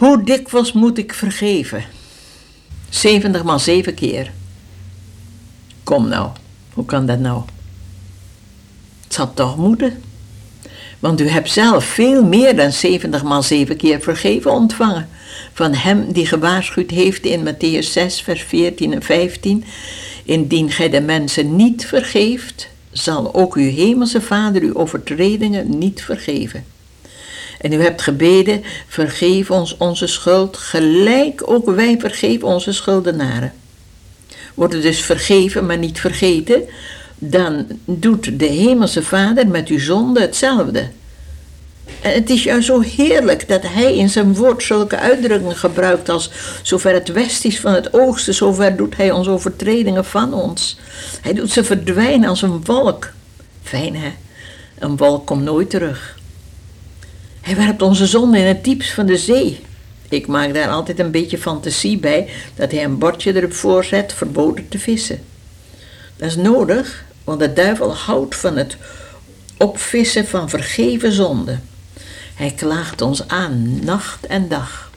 Hoe dikwijls moet ik vergeven? 70 maal 7 keer. Kom nou, hoe kan dat nou? Het zal toch moeten. Want u hebt zelf veel meer dan 70 maal 7 keer vergeven ontvangen. Van hem die gewaarschuwd heeft in Matthäus 6, vers 14 en 15. Indien gij de mensen niet vergeeft, zal ook uw hemelse Vader uw overtredingen niet vergeven. En u hebt gebeden, vergeef ons onze schuld, gelijk ook wij vergeven onze schuldenaren. Wordt het dus vergeven, maar niet vergeten, dan doet de Hemelse Vader met uw zonde hetzelfde. En het is juist zo heerlijk dat hij in zijn woord zulke uitdrukkingen gebruikt als zover het west is van het oosten, zover doet hij onze overtredingen van ons. Hij doet ze verdwijnen als een wolk. Fijn hè, een wolk komt nooit terug. Hij werpt onze zonde in het diepst van de zee. Ik maak daar altijd een beetje fantasie bij dat hij een bordje erop voorzet verboden te vissen. Dat is nodig, want de duivel houdt van het opvissen van vergeven zonde. Hij klaagt ons aan, nacht en dag.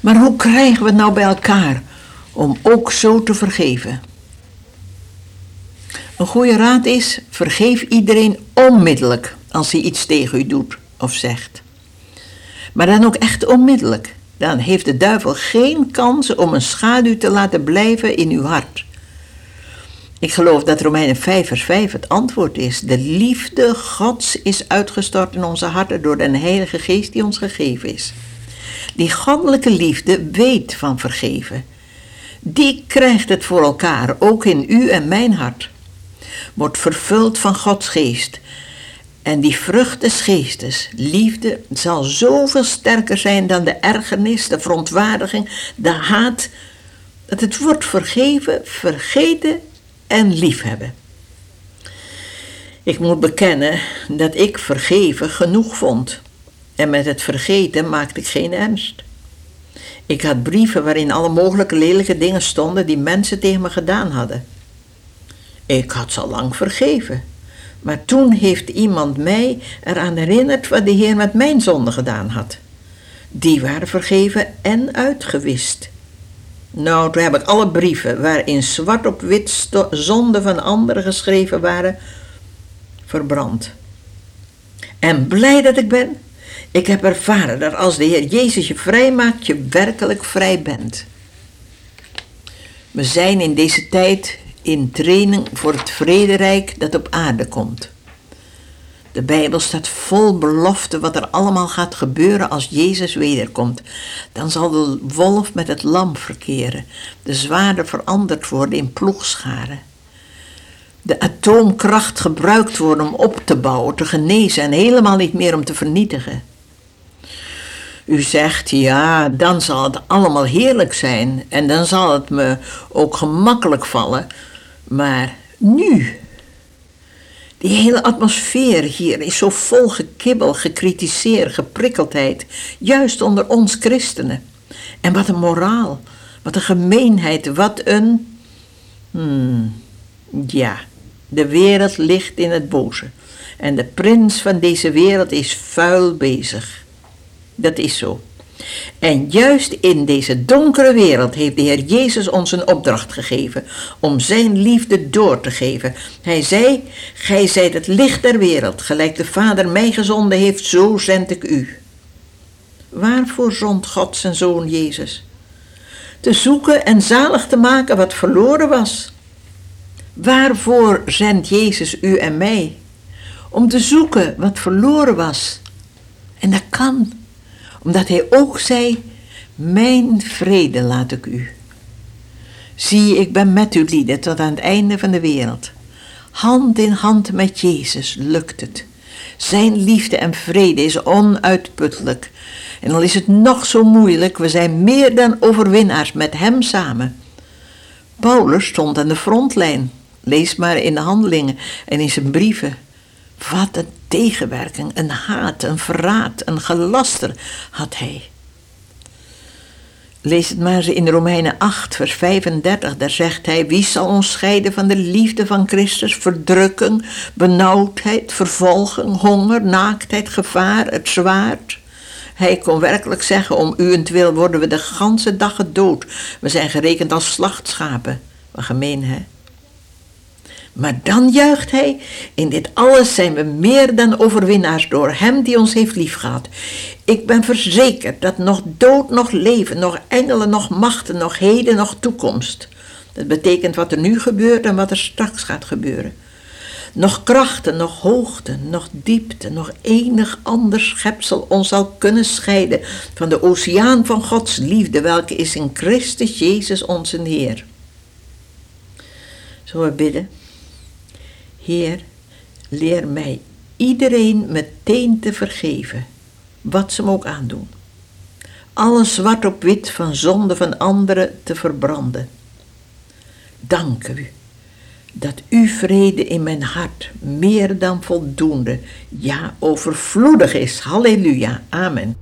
Maar hoe krijgen we het nou bij elkaar om ook zo te vergeven? Een goede raad is: vergeef iedereen onmiddellijk als hij iets tegen u doet of zegt. Maar dan ook echt onmiddellijk. Dan heeft de duivel geen kans om een schaduw te laten blijven in uw hart. Ik geloof dat Romeinen 5 vers 5 het antwoord is. De liefde Gods is uitgestort in onze harten door de Heilige Geest die ons gegeven is. Die goddelijke liefde weet van vergeven. Die krijgt het voor elkaar, ook in u en mijn hart. Wordt vervuld van Gods geest en die vrucht des geestes, liefde, zal zoveel sterker zijn dan de ergernis, de verontwaardiging, de haat, dat het wordt vergeven, vergeten en liefhebben. Ik moet bekennen dat ik vergeven genoeg vond. En met het vergeten maakte ik geen ernst. Ik had brieven waarin alle mogelijke lelijke dingen stonden die mensen tegen me gedaan hadden. Ik had ze al lang vergeven. Maar toen heeft iemand mij eraan herinnerd wat de Heer met mijn zonde gedaan had. Die waren vergeven en uitgewist. Nou, toen heb ik alle brieven waarin zwart op wit zonden van anderen geschreven waren, verbrand. En blij dat ik ben, ik heb ervaren dat als de Heer Jezus je vrij maakt, je werkelijk vrij bent. We zijn in deze tijd in training voor het vrederijk dat op aarde komt. De Bijbel staat vol belofte wat er allemaal gaat gebeuren als Jezus wederkomt. Dan zal de wolf met het lam verkeren, de zwaarden veranderd worden in ploegscharen. De atoomkracht gebruikt worden om op te bouwen, te genezen en helemaal niet meer om te vernietigen. U zegt, ja, dan zal het allemaal heerlijk zijn en dan zal het me ook gemakkelijk vallen maar nu, die hele atmosfeer hier is zo vol gekibbel, gekritiseerd, geprikkeldheid, juist onder ons christenen. En wat een moraal, wat een gemeenheid, wat een. Hmm, ja, de wereld ligt in het boze. En de prins van deze wereld is vuil bezig. Dat is zo. En juist in deze donkere wereld heeft de Heer Jezus ons een opdracht gegeven om Zijn liefde door te geven. Hij zei, Gij zijt het licht der wereld, gelijk de Vader mij gezonden heeft, zo zend ik u. Waarvoor zond God zijn Zoon Jezus? Te zoeken en zalig te maken wat verloren was. Waarvoor zendt Jezus u en mij? Om te zoeken wat verloren was. En dat kan omdat hij ook zei, mijn vrede laat ik u. Zie, ik ben met u lieden tot aan het einde van de wereld. Hand in hand met Jezus lukt het. Zijn liefde en vrede is onuitputtelijk. En al is het nog zo moeilijk, we zijn meer dan overwinnaars met Hem samen. Paulus stond aan de frontlijn. Lees maar in de handelingen en in zijn brieven. Wat een tegenwerking, een haat, een verraad, een gelaster had hij. Lees het maar eens in Romeinen 8, vers 35. Daar zegt hij: Wie zal ons scheiden van de liefde van Christus? Verdrukking, benauwdheid, vervolging, honger, naaktheid, gevaar, het zwaard. Hij kon werkelijk zeggen, om uwentwil worden we de ganse dag gedood. We zijn gerekend als slachtschapen. Wat gemeen, hè? Maar dan juicht hij, in dit alles zijn we meer dan overwinnaars door hem die ons heeft liefgehad. Ik ben verzekerd dat nog dood, nog leven, nog engelen, nog machten, nog heden, nog toekomst. Dat betekent wat er nu gebeurt en wat er straks gaat gebeuren. Nog krachten, nog hoogte, nog diepte, nog enig ander schepsel ons zal kunnen scheiden van de oceaan van Gods liefde, welke is in Christus Jezus onze Heer. Zo we bidden. Heer, leer mij iedereen meteen te vergeven, wat ze me ook aandoen. Alles zwart op wit van zonde van anderen te verbranden. Dank u dat uw vrede in mijn hart meer dan voldoende, ja overvloedig is. Halleluja. Amen.